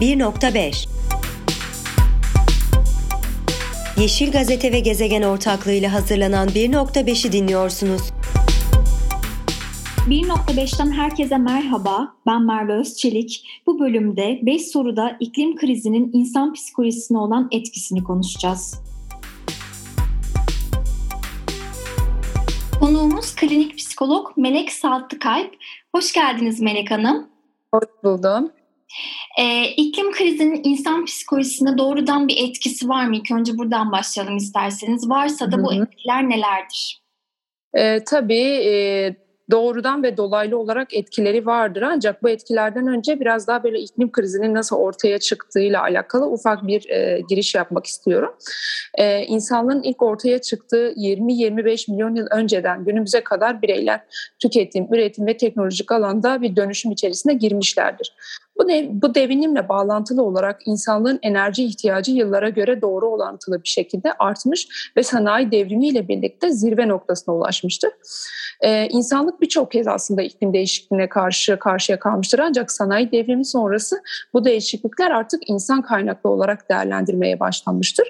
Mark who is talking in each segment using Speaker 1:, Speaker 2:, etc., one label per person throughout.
Speaker 1: 1.5 Yeşil Gazete ve Gezegen ortaklığıyla hazırlanan 1.5'i dinliyorsunuz.
Speaker 2: 1.5'ten herkese merhaba. Ben Merve Özçelik. Bu bölümde 5 soruda iklim krizinin insan psikolojisine olan etkisini konuşacağız. Konuğumuz klinik psikolog Melek Saltıkalp. Hoş geldiniz Melek Hanım.
Speaker 3: Hoş buldum.
Speaker 2: Ee, iklim krizinin insan psikolojisine doğrudan bir etkisi var mı? İlk önce buradan başlayalım isterseniz. Varsa da bu Hı-hı. etkiler nelerdir?
Speaker 3: Ee, tabii e, doğrudan ve dolaylı olarak etkileri vardır. Ancak bu etkilerden önce biraz daha böyle iklim krizinin nasıl ortaya çıktığıyla alakalı ufak bir e, giriş yapmak istiyorum. E, insanlığın ilk ortaya çıktığı 20-25 milyon yıl önceden günümüze kadar bireyler tüketim, üretim ve teknolojik alanda bir dönüşüm içerisine girmişlerdir. Bu, dev, bu devinimle bağlantılı olarak insanlığın enerji ihtiyacı yıllara göre doğru orantılı bir şekilde artmış ve sanayi devrimiyle birlikte zirve noktasına ulaşmıştır. Ee, insanlık birçok kez aslında iklim değişikliğine karşı karşıya kalmıştır ancak sanayi devrimi sonrası bu değişiklikler artık insan kaynaklı olarak değerlendirmeye başlanmıştır.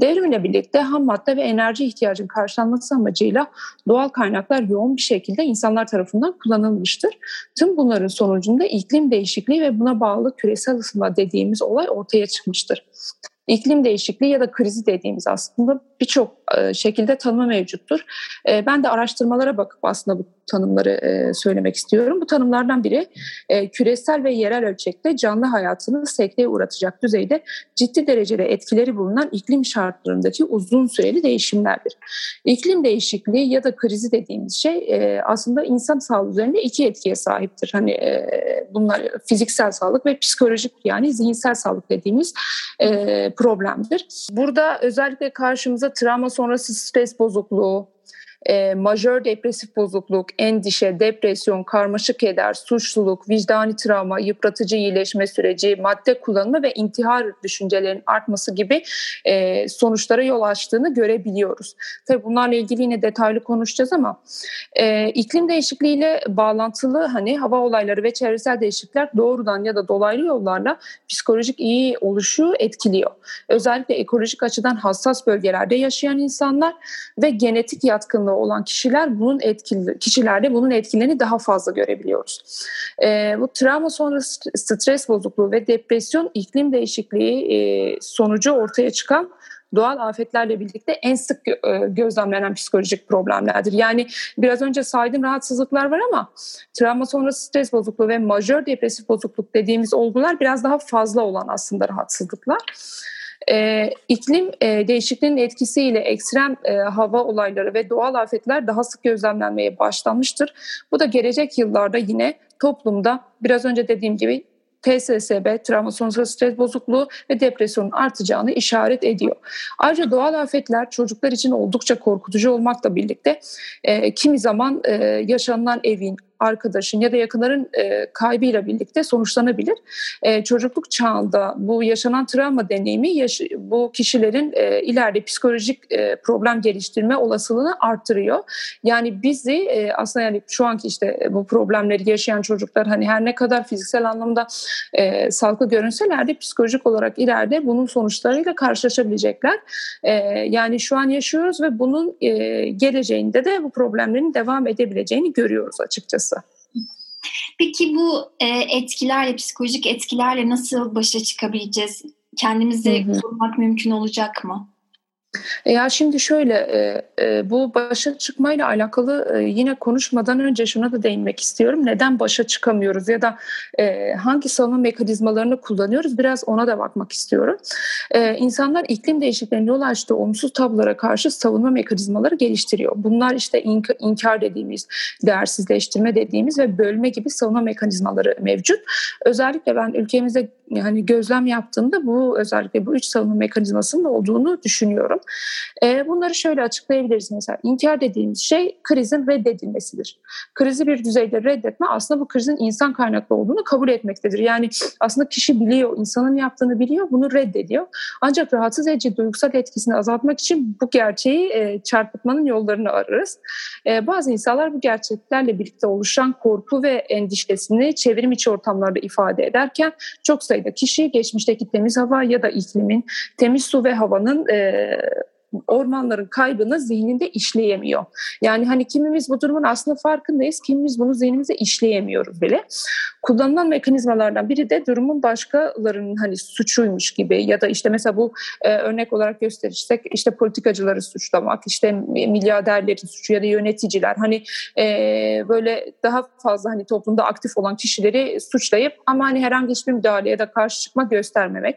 Speaker 3: Devrimle birlikte ham madde ve enerji ihtiyacının karşılanması amacıyla doğal kaynaklar yoğun bir şekilde insanlar tarafından kullanılmıştır. Tüm bunların sonucunda iklim değişikliği ve buna bağlı küresel ısınma dediğimiz olay ortaya çıkmıştır. İklim değişikliği ya da krizi dediğimiz aslında birçok e, şekilde tanımı mevcuttur. E, ben de araştırmalara bakıp aslında bu tanımları e, söylemek istiyorum. Bu tanımlardan biri küresel ve yerel ölçekte canlı hayatını sekteye uğratacak düzeyde ciddi derecede etkileri bulunan iklim şartlarındaki uzun süreli değişimlerdir. İklim değişikliği ya da krizi dediğimiz şey aslında insan sağlığı üzerinde iki etkiye sahiptir. Hani bunlar fiziksel sağlık ve psikolojik yani zihinsel sağlık dediğimiz problemdir. Burada özellikle karşımıza travma sonrası stres bozukluğu, e, majör depresif bozukluk, endişe, depresyon, karmaşık eder, suçluluk, vicdani travma, yıpratıcı iyileşme süreci, madde kullanımı ve intihar düşüncelerinin artması gibi e, sonuçlara yol açtığını görebiliyoruz. Tabii bunlarla ilgili yine detaylı konuşacağız ama e, iklim değişikliğiyle bağlantılı hani hava olayları ve çevresel değişiklikler doğrudan ya da dolaylı yollarla psikolojik iyi oluşu etkiliyor. Özellikle ekolojik açıdan hassas bölgelerde yaşayan insanlar ve genetik yatkınlığı olan kişiler bunun etkili kişilerde bunun etkilerini daha fazla görebiliyoruz. E, bu travma sonrası stres bozukluğu ve depresyon iklim değişikliği e, sonucu ortaya çıkan doğal afetlerle birlikte en sık e, gözlemlenen psikolojik problemlerdir. Yani biraz önce saydığım rahatsızlıklar var ama travma sonrası stres bozukluğu ve majör depresif bozukluk dediğimiz olgular biraz daha fazla olan aslında rahatsızlıklar. E, iklim e, değişikliğinin etkisiyle ekstrem e, hava olayları ve doğal afetler daha sık gözlemlenmeye başlanmıştır. Bu da gelecek yıllarda yine toplumda biraz önce dediğim gibi TSSB, travma sonrası stres bozukluğu ve depresyonun artacağını işaret ediyor. Ayrıca doğal afetler çocuklar için oldukça korkutucu olmakla birlikte e, kimi zaman e, yaşanılan evin, arkadaşın ya da yakınların e, kaybıyla birlikte sonuçlanabilir. E, çocukluk çağında bu yaşanan travma deneyimi yaş- bu kişilerin e, ileride psikolojik e, problem geliştirme olasılığını arttırıyor. Yani bizi e, aslında yani şu anki işte bu problemleri yaşayan çocuklar hani her ne kadar fiziksel anlamda e, sağlıklı görünseler de psikolojik olarak ileride bunun sonuçlarıyla karşılaşabilecekler. E, yani şu an yaşıyoruz ve bunun e, geleceğinde de bu problemlerin devam edebileceğini görüyoruz açıkçası.
Speaker 2: Peki bu e, etkilerle, psikolojik etkilerle nasıl başa çıkabileceğiz? Kendimizi korumak mümkün olacak mı?
Speaker 3: E, ya şimdi şöyle e, e, bu başa çıkmayla alakalı yine konuşmadan önce şuna da değinmek istiyorum. Neden başa çıkamıyoruz ya da hangi savunma mekanizmalarını kullanıyoruz biraz ona da bakmak istiyorum. İnsanlar iklim değişikliğine yol açtığı olumsuz tablolara karşı savunma mekanizmaları geliştiriyor. Bunlar işte inkar dediğimiz, değersizleştirme dediğimiz ve bölme gibi savunma mekanizmaları mevcut. Özellikle ben ülkemizde yani gözlem yaptığımda bu özellikle bu üç savunma mekanizmasının olduğunu düşünüyorum. E, bunları şöyle açıklayabiliriz mesela. İnkar dediğimiz şey krizin reddedilmesidir. Krizi bir düzeyde reddetme aslında bu krizin insan kaynaklı olduğunu kabul etmektedir. Yani aslında kişi biliyor, insanın yaptığını biliyor, bunu reddediyor. Ancak rahatsız edici duygusal etkisini azaltmak için bu gerçeği e, çarpıtmanın yollarını ararız. E, bazı insanlar bu gerçeklerle birlikte oluşan korku ve endişesini çevrim içi ortamlarda ifade ederken çok sayıda kişi geçmişteki temiz hava ya da iklimin, temiz su ve havanın e, ormanların kaybını zihninde işleyemiyor. Yani hani kimimiz bu durumun aslında farkındayız, kimimiz bunu zihnimize işleyemiyoruz bile. Kullanılan mekanizmalardan biri de durumun başkalarının hani suçuymuş gibi ya da işte mesela bu e, örnek olarak gösterirsek işte politikacıları suçlamak, işte milyarderlerin suçu ya da yöneticiler hani e, böyle daha fazla hani toplumda aktif olan kişileri suçlayıp ama hani herhangi hiçbir müdahaleye de karşı çıkma göstermemek.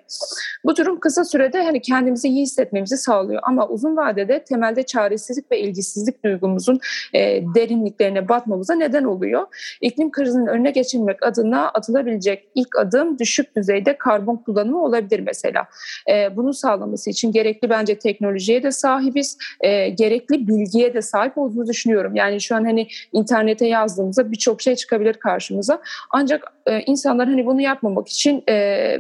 Speaker 3: Bu durum kısa sürede hani kendimizi iyi hissetmemizi sağlıyor ama uzun vadede temelde çaresizlik ve ilgisizlik duygumuzun e, derinliklerine batmamıza neden oluyor. İklim krizinin önüne geçilmek adına atılabilecek ilk adım düşük düzeyde karbon kullanımı olabilir mesela. E, bunu sağlaması için gerekli bence teknolojiye de sahibiz, e, gerekli bilgiye de sahip olduğunu düşünüyorum. Yani şu an hani internete yazdığımızda birçok şey çıkabilir karşımıza. Ancak e, insanlar hani bunu yapmamak için e,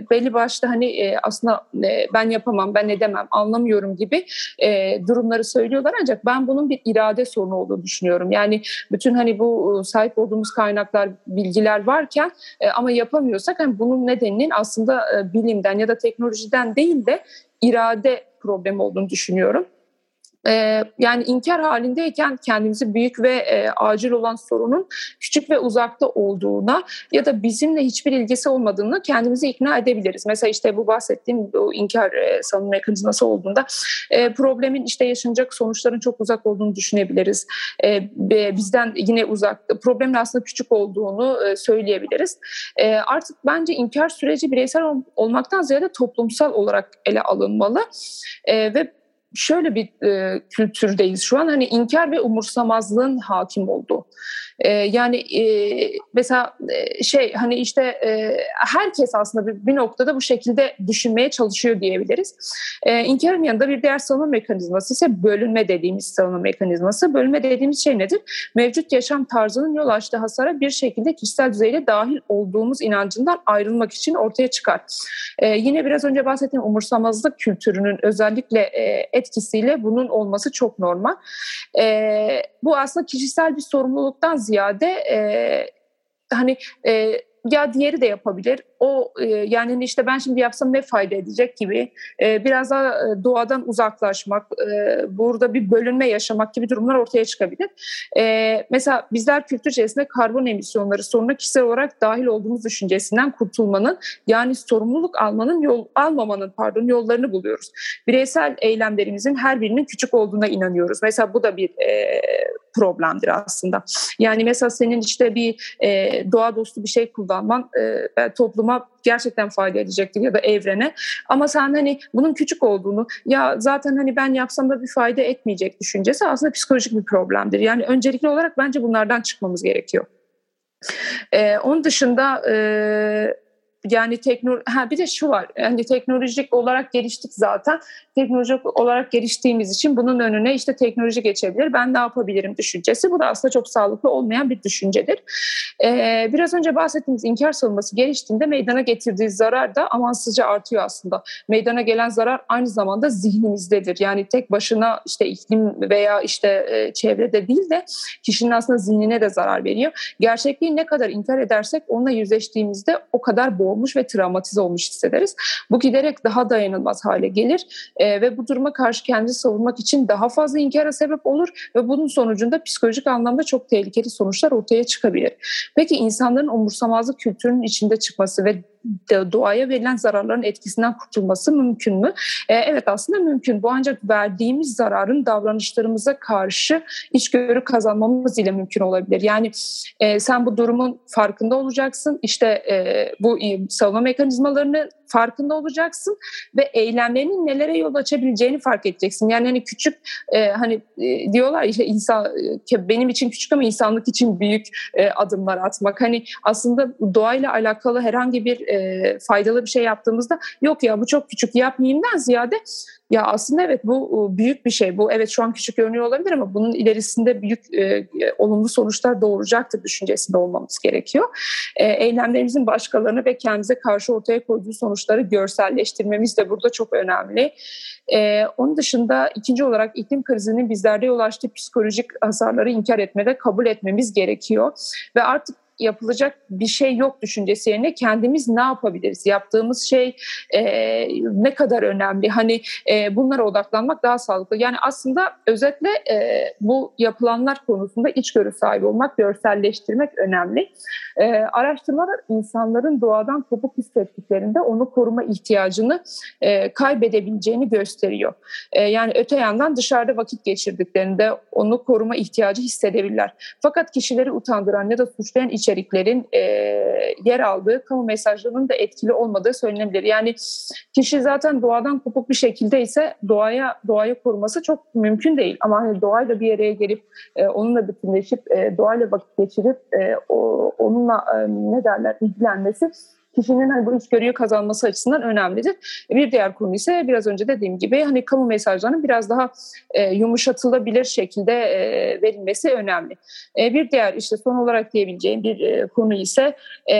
Speaker 3: belli başta hani e, aslında e, ben yapamam, ben edemem, anlamıyorum gibi e, durumları söylüyorlar ancak ben bunun bir irade sorunu olduğunu düşünüyorum. Yani bütün hani bu e, sahip olduğumuz kaynaklar, bilgiler varken e, ama yapamıyorsak hani bunun nedeninin aslında e, bilimden ya da teknolojiden değil de irade problemi olduğunu düşünüyorum e, yani inkar halindeyken kendimizi büyük ve e, acil olan sorunun küçük ve uzakta olduğuna ya da bizimle hiçbir ilgisi olmadığını kendimizi ikna edebiliriz. Mesela işte bu bahsettiğim bu inkar e, savunma mekanizması olduğunda e, problemin işte yaşanacak sonuçların çok uzak olduğunu düşünebiliriz. E, bizden yine uzak, problemin aslında küçük olduğunu e, söyleyebiliriz. E, artık bence inkar süreci bireysel olmaktan ziyade toplumsal olarak ele alınmalı e, ve şöyle bir e, kültürdeyiz şu an hani inkar ve umursamazlığın hakim olduğu. E, yani e, mesela e, şey hani işte e, herkes aslında bir, bir noktada bu şekilde düşünmeye çalışıyor diyebiliriz. E, inkarın yanında bir diğer savunma mekanizması ise bölünme dediğimiz savunma mekanizması. Bölünme dediğimiz şey nedir? Mevcut yaşam tarzının yol açtığı hasara bir şekilde kişisel düzeyde dahil olduğumuz inancından ayrılmak için ortaya çıkar. E, yine biraz önce bahsettiğim umursamazlık kültürünün özellikle e, etkisiyle bunun olması çok normal. E, bu aslında kişisel bir sorumluluktan ziyade e, hani e, ya diğeri de yapabilir o e, yani hani işte ben şimdi yapsam ne fayda edecek gibi e, biraz daha e, doğadan uzaklaşmak, e, burada bir bölünme yaşamak gibi durumlar ortaya çıkabilir. E, mesela bizler kültür içerisinde karbon emisyonları soruna kişisel olarak dahil olduğumuz düşüncesinden kurtulmanın yani sorumluluk almanın yol almamanın pardon yollarını buluyoruz. Bireysel eylemlerimizin her birinin küçük olduğuna inanıyoruz. Mesela bu da bir e, problemdir aslında. Yani mesela senin işte bir e, doğa dostu bir şey kullanman e, topluma topluma gerçekten fayda edecektir ya da evrene. Ama sen hani bunun küçük olduğunu ya zaten hani ben yapsam da bir fayda etmeyecek düşüncesi aslında psikolojik bir problemdir. Yani öncelikli olarak bence bunlardan çıkmamız gerekiyor. Ee, onun dışında e, yani teknoloji ha bir de şu var yani teknolojik olarak geliştik zaten. Teknolojik olarak geliştiğimiz için bunun önüne işte teknoloji geçebilir. Ben ne yapabilirim düşüncesi. Bu da aslında çok sağlıklı olmayan bir düşüncedir. Ee, biraz önce bahsettiğimiz inkar savunması geliştiğinde meydana getirdiği zarar da amansızca artıyor aslında. Meydana gelen zarar aynı zamanda zihnimizdedir. Yani tek başına işte iklim veya işte e, çevrede değil de kişinin aslında zihnine de zarar veriyor. Gerçekliği ne kadar inkar edersek onunla yüzleştiğimizde o kadar boğ olmuş ve travmatize olmuş hissederiz. Bu giderek daha dayanılmaz hale gelir e, ve bu duruma karşı kendini savunmak için daha fazla inkara sebep olur ve bunun sonucunda psikolojik anlamda çok tehlikeli sonuçlar ortaya çıkabilir. Peki insanların umursamazlık kültürünün içinde çıkması ve doğaya verilen zararların etkisinden kurtulması mümkün mü? E, evet aslında mümkün. Bu ancak verdiğimiz zararın davranışlarımıza karşı içgörü kazanmamız ile mümkün olabilir. Yani e, sen bu durumun farkında olacaksın. İşte e, bu savunma mekanizmalarını farkında olacaksın ve eylemlerinin nelere yol açabileceğini fark edeceksin. Yani hani küçük e, hani e, diyorlar işte insan e, benim için küçük ama insanlık için büyük e, adımlar atmak. Hani aslında doğayla alakalı herhangi bir e, faydalı bir şey yaptığımızda yok ya bu çok küçük yapmayayımdan ziyade ya aslında evet bu büyük bir şey. Bu evet şu an küçük görünüyor olabilir ama bunun ilerisinde büyük e, olumlu sonuçlar doğuracaktır düşüncesinde olmamız gerekiyor. E, eylemlerimizin başkalarını ve kendimize karşı ortaya koyduğu sonuçları görselleştirmemiz de burada çok önemli. E, onun dışında ikinci olarak iklim krizinin bizlerde yol açtığı psikolojik hasarları inkar etmede kabul etmemiz gerekiyor. Ve artık yapılacak bir şey yok düşüncesi yerine kendimiz ne yapabiliriz? Yaptığımız şey e, ne kadar önemli? Hani e, bunlara odaklanmak daha sağlıklı. Yani aslında özetle e, bu yapılanlar konusunda içgörü sahibi olmak, görselleştirmek önemli. E, araştırmalar insanların doğadan kopuk hissettiklerinde onu koruma ihtiyacını e, kaybedebileceğini gösteriyor. E, yani öte yandan dışarıda vakit geçirdiklerinde onu koruma ihtiyacı hissedebilirler. Fakat kişileri utandıran ya da suçlayan iç içeriklerin e, yer aldığı kamu mesajlarının da etkili olmadığı söylenebilir. Yani kişi zaten doğadan kopuk bir şekilde ise doğaya doğayı koruması çok mümkün değil. Ama hani doğayla bir yere gelip e, onunla bütünleşip e, doğayla vakit geçirip e, o, onunla e, ne derler ilgilenmesi kişinin hani bu içgörüyü kazanması açısından önemlidir. Bir diğer konu ise biraz önce dediğim gibi hani kamu mesajlarının biraz daha e, yumuşatılabilir şekilde e, verilmesi önemli. E, bir diğer işte son olarak diyebileceğim bir e, konu ise e,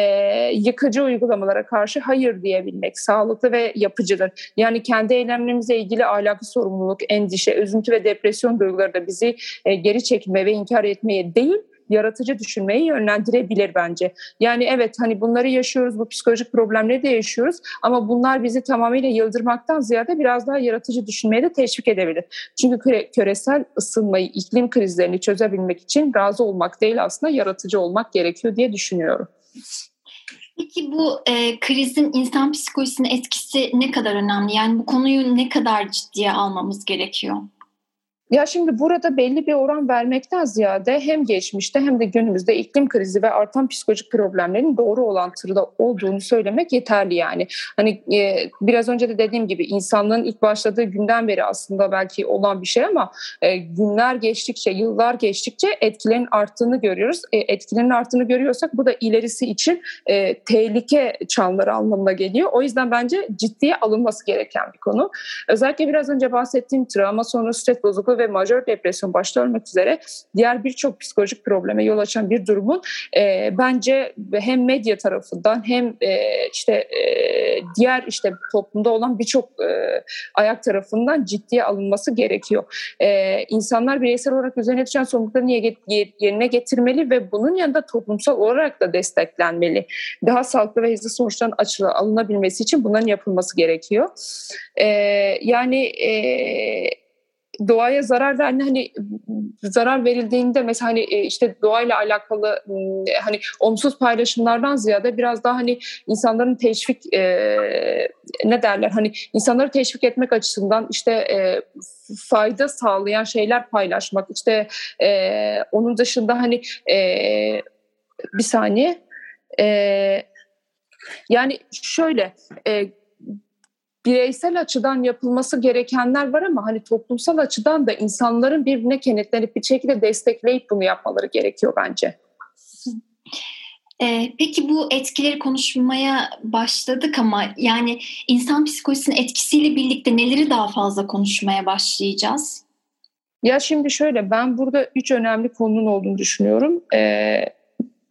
Speaker 3: yıkıcı uygulamalara karşı hayır diyebilmek sağlıklı ve yapıcıdır. Yani kendi eylemlerimize ilgili ahlaki sorumluluk, endişe, üzüntü ve depresyon duyguları da bizi e, geri çekme ve inkar etmeye değil yaratıcı düşünmeyi yönlendirebilir bence. Yani evet hani bunları yaşıyoruz, bu psikolojik problemleri de yaşıyoruz ama bunlar bizi tamamıyla yıldırmaktan ziyade biraz daha yaratıcı düşünmeye de teşvik edebilir. Çünkü küre, küresel ısınmayı, iklim krizlerini çözebilmek için razı olmak değil aslında yaratıcı olmak gerekiyor diye düşünüyorum.
Speaker 2: Peki bu e, krizin insan psikolojisine etkisi ne kadar önemli? Yani bu konuyu ne kadar ciddiye almamız gerekiyor?
Speaker 3: Ya şimdi burada belli bir oran vermekten ziyade hem geçmişte hem de günümüzde iklim krizi ve artan psikolojik problemlerin doğru olantıda olduğunu söylemek yeterli yani. Hani e, biraz önce de dediğim gibi insanlığın ilk başladığı günden beri aslında belki olan bir şey ama e, günler geçtikçe, yıllar geçtikçe etkilerin arttığını görüyoruz. E, etkilerin arttığını görüyorsak bu da ilerisi için e, tehlike çanları anlamına geliyor. O yüzden bence ciddiye alınması gereken bir konu. Özellikle biraz önce bahsettiğim travma sonrası stres bozukluğu ve majör depresyon başta olmak üzere diğer birçok psikolojik probleme yol açan bir durumun e, bence hem medya tarafından hem e, işte e, diğer işte toplumda olan birçok e, ayak tarafından ciddiye alınması gerekiyor. E, insanlar bireysel olarak üzerine düşen sorumluluklarını yerine getirmeli ve bunun yanında toplumsal olarak da desteklenmeli. Daha sağlıklı ve hızlı sonuçların açılı alınabilmesi için bunların yapılması gerekiyor. E, yani e, doğaya zarar verme hani zarar verildiğinde mesela hani e, işte doğayla alakalı hani olumsuz paylaşımlardan ziyade biraz daha hani insanların teşvik e, ne derler hani insanları teşvik etmek açısından işte e, fayda sağlayan şeyler paylaşmak. İşte e, onun dışında hani e, bir saniye e, yani şöyle e, bireysel açıdan yapılması gerekenler var ama hani toplumsal açıdan da insanların birbirine kenetlenip bir şekilde destekleyip bunu yapmaları gerekiyor bence.
Speaker 2: Ee, peki bu etkileri konuşmaya başladık ama yani insan psikolojisinin etkisiyle birlikte neleri daha fazla konuşmaya başlayacağız?
Speaker 3: Ya şimdi şöyle ben burada üç önemli konunun olduğunu düşünüyorum. Ee,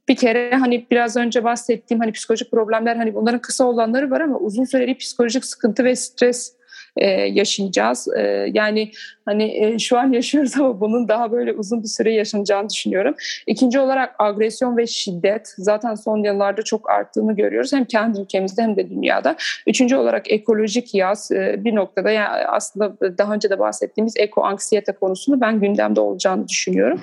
Speaker 3: bir kere hani biraz önce bahsettiğim hani psikolojik problemler hani bunların kısa olanları var ama uzun süreli psikolojik sıkıntı ve stres e, yaşayacağız. E, yani hani e, şu an yaşıyoruz ama bunun daha böyle uzun bir süre yaşanacağını düşünüyorum. İkinci olarak agresyon ve şiddet zaten son yıllarda çok arttığını görüyoruz. Hem kendi ülkemizde hem de dünyada. Üçüncü olarak ekolojik yaz e, bir noktada yani aslında daha önce de bahsettiğimiz eko anksiyete konusunu ben gündemde olacağını düşünüyorum.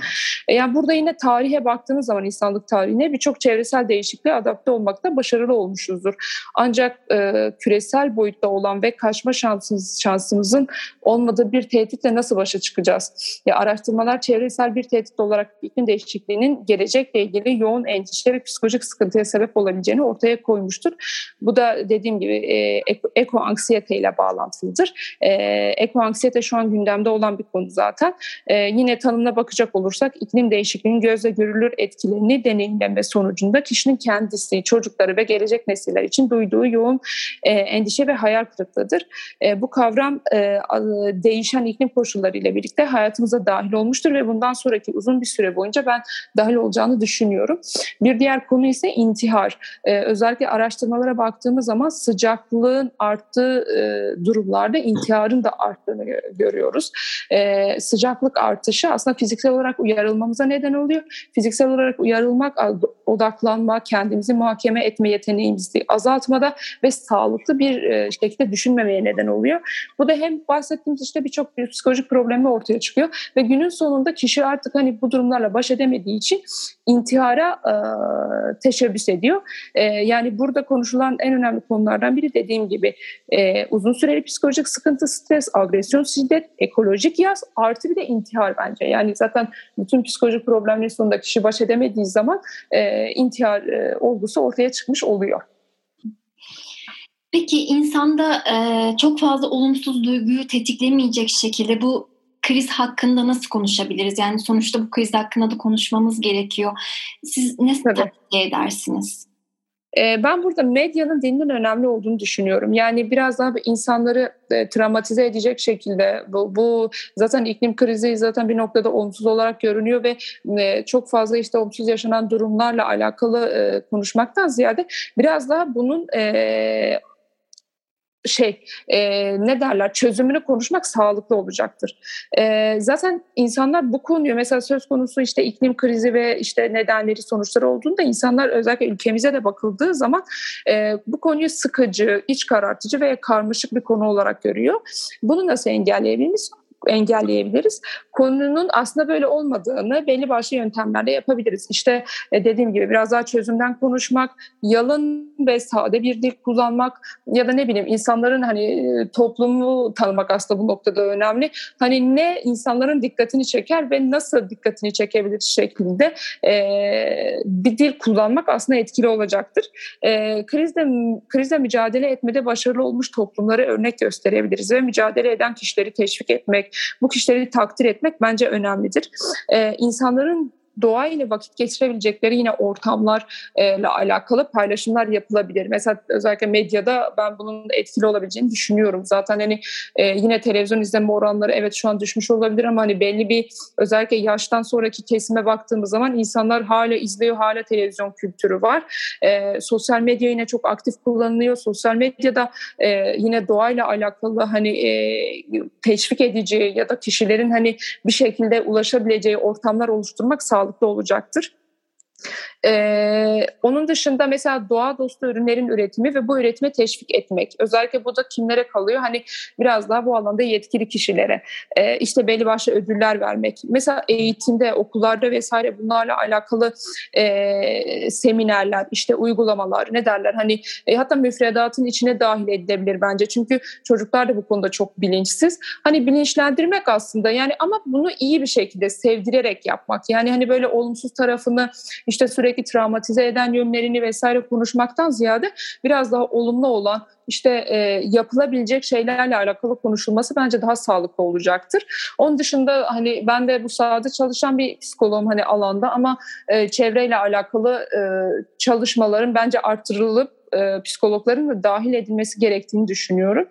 Speaker 3: E, yani burada yine tarihe baktığınız zaman insanlık tarihine birçok çevresel değişikliğe adapte olmakta başarılı olmuşuzdur. Ancak e, küresel boyutta olan ve kaçma şansınız şansımız şansımızın olmadığı bir tehditle nasıl başa çıkacağız? Ya araştırmalar çevresel bir tehdit olarak iklim değişikliğinin gelecekle ilgili yoğun endişe ve psikolojik sıkıntıya sebep olabileceğini ortaya koymuştur. Bu da dediğim gibi e, eko anksiyete ile bağlantılıdır. E, eko anksiyete şu an gündemde olan bir konu zaten. E, yine tanımına bakacak olursak iklim değişikliğinin gözle görülür etkilerini deneyimleme sonucunda kişinin kendisi, çocukları ve gelecek nesiller için duyduğu yoğun e, endişe ve hayal kırıklığıdır. E, bu kavram e, değişen iklim koşullarıyla birlikte hayatımıza dahil olmuştur ve bundan sonraki uzun bir süre boyunca ben dahil olacağını düşünüyorum. Bir diğer konu ise intihar. E, özellikle araştırmalara baktığımız zaman sıcaklığın arttığı e, durumlarda intiharın da arttığını görüyoruz. E, sıcaklık artışı aslında fiziksel olarak uyarılmamıza neden oluyor. Fiziksel olarak uyarılmak, odaklanma, kendimizi muhakeme etme yeteneğimizi azaltmada ve sağlıklı bir e, şekilde düşünmemeye neden oluyor. Bu da hem bahsettiğimiz işte birçok bir psikolojik problemi ortaya çıkıyor ve günün sonunda kişi artık hani bu durumlarla baş edemediği için intihara e, teşebbüs ediyor. E, yani burada konuşulan en önemli konulardan biri dediğim gibi e, uzun süreli psikolojik sıkıntı, stres, agresyon, şiddet, ekolojik yaz artı bir de intihar bence. Yani zaten bütün psikolojik problemlerin sonunda kişi baş edemediği zaman e, intihar e, olgusu ortaya çıkmış oluyor.
Speaker 2: Peki insanda e, çok fazla olumsuz duyguyu tetiklemeyecek şekilde bu kriz hakkında nasıl konuşabiliriz? Yani sonuçta bu kriz hakkında da konuşmamız gerekiyor. Siz ne tavsiye edersiniz?
Speaker 3: Ee, ben burada medyanın dilinin önemli olduğunu düşünüyorum. Yani biraz daha insanları e, travmatize edecek şekilde bu, bu zaten iklim krizi zaten bir noktada olumsuz olarak görünüyor ve e, çok fazla işte olumsuz yaşanan durumlarla alakalı e, konuşmaktan ziyade biraz daha bunun şey e, ne derler çözümünü konuşmak sağlıklı olacaktır. E, zaten insanlar bu konuyu mesela söz konusu işte iklim krizi ve işte nedenleri sonuçları olduğunda insanlar özellikle ülkemize de bakıldığı zaman e, bu konuyu sıkıcı, iç karartıcı ve karmaşık bir konu olarak görüyor. Bunu nasıl engelleyebiliriz? Engelleyebiliriz. Konunun aslında böyle olmadığını belli başlı yöntemlerle yapabiliriz. İşte e, dediğim gibi biraz daha çözümden konuşmak, yalın ve sade bir dil kullanmak ya da ne bileyim insanların hani e, toplumu tanımak aslında bu noktada önemli. Hani ne insanların dikkatini çeker ve nasıl dikkatini çekebilir şeklinde e, bir dil kullanmak aslında etkili olacaktır. Krizle krizle mücadele etmede başarılı olmuş toplumları örnek gösterebiliriz ve mücadele eden kişileri teşvik etmek, bu kişileri takdir etmek bence önemlidir. Ee, insanların doğa ile vakit geçirebilecekleri yine ortamlarla e, alakalı paylaşımlar yapılabilir. Mesela özellikle medyada ben bunun etkili olabileceğini düşünüyorum. Zaten hani e, yine televizyon izleme oranları evet şu an düşmüş olabilir ama hani belli bir özellikle yaştan sonraki kesime baktığımız zaman insanlar hala izliyor, hala televizyon kültürü var. E, sosyal medya yine çok aktif kullanılıyor. Sosyal medyada e, yine doğayla alakalı hani teşvik edici ya da kişilerin hani bir şekilde ulaşabileceği ortamlar oluşturmak sağlıklı sağlıklı olacaktır. Ee, onun dışında mesela doğa dostu ürünlerin üretimi ve bu üretime teşvik etmek. Özellikle bu da kimlere kalıyor? Hani biraz daha bu alanda yetkili kişilere. Ee, işte belli başlı ödüller vermek. Mesela eğitimde, okullarda vesaire bunlarla alakalı e, seminerler, işte uygulamalar ne derler? Hani e, hatta müfredatın içine dahil edilebilir bence. Çünkü çocuklar da bu konuda çok bilinçsiz. Hani bilinçlendirmek aslında yani ama bunu iyi bir şekilde sevdirerek yapmak. Yani hani böyle olumsuz tarafını işte sürekli travmatize eden yönlerini vesaire konuşmaktan ziyade biraz daha olumlu olan işte e, yapılabilecek şeylerle alakalı konuşulması bence daha sağlıklı olacaktır. Onun dışında hani ben de bu sahada çalışan bir psikoloğum hani alanda ama e, çevreyle alakalı e, çalışmaların bence arttırılıp e, psikologların da dahil edilmesi gerektiğini düşünüyorum.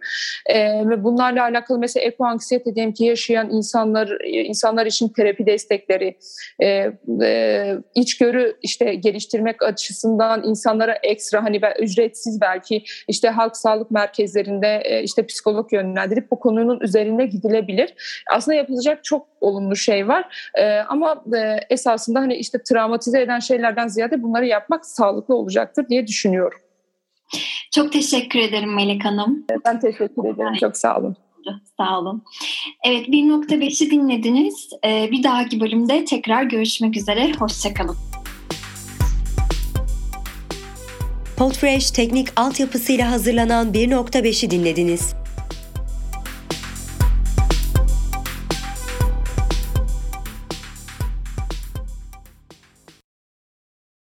Speaker 3: E, ve bunlarla alakalı mesela eko anksiyete diyelim ki yaşayan insanlar insanlar için terapi destekleri, e, e, içgörü işte geliştirmek açısından insanlara ekstra hani ücretsiz belki işte halk sağlık merkezlerinde e, işte psikolog yönlendirip bu konunun üzerine gidilebilir. Aslında yapılacak çok olumlu şey var. E, ama e, esasında hani işte travmatize eden şeylerden ziyade bunları yapmak sağlıklı olacaktır diye düşünüyorum.
Speaker 2: Çok teşekkür ederim Melek Hanım.
Speaker 3: Ben teşekkür ederim. Çok sağ olun.
Speaker 2: Sağ olun. Evet 1.5'i dinlediniz. Ee, bir dahaki bölümde tekrar görüşmek üzere. Hoşçakalın.
Speaker 1: Podfresh teknik altyapısıyla hazırlanan 1.5'i dinlediniz.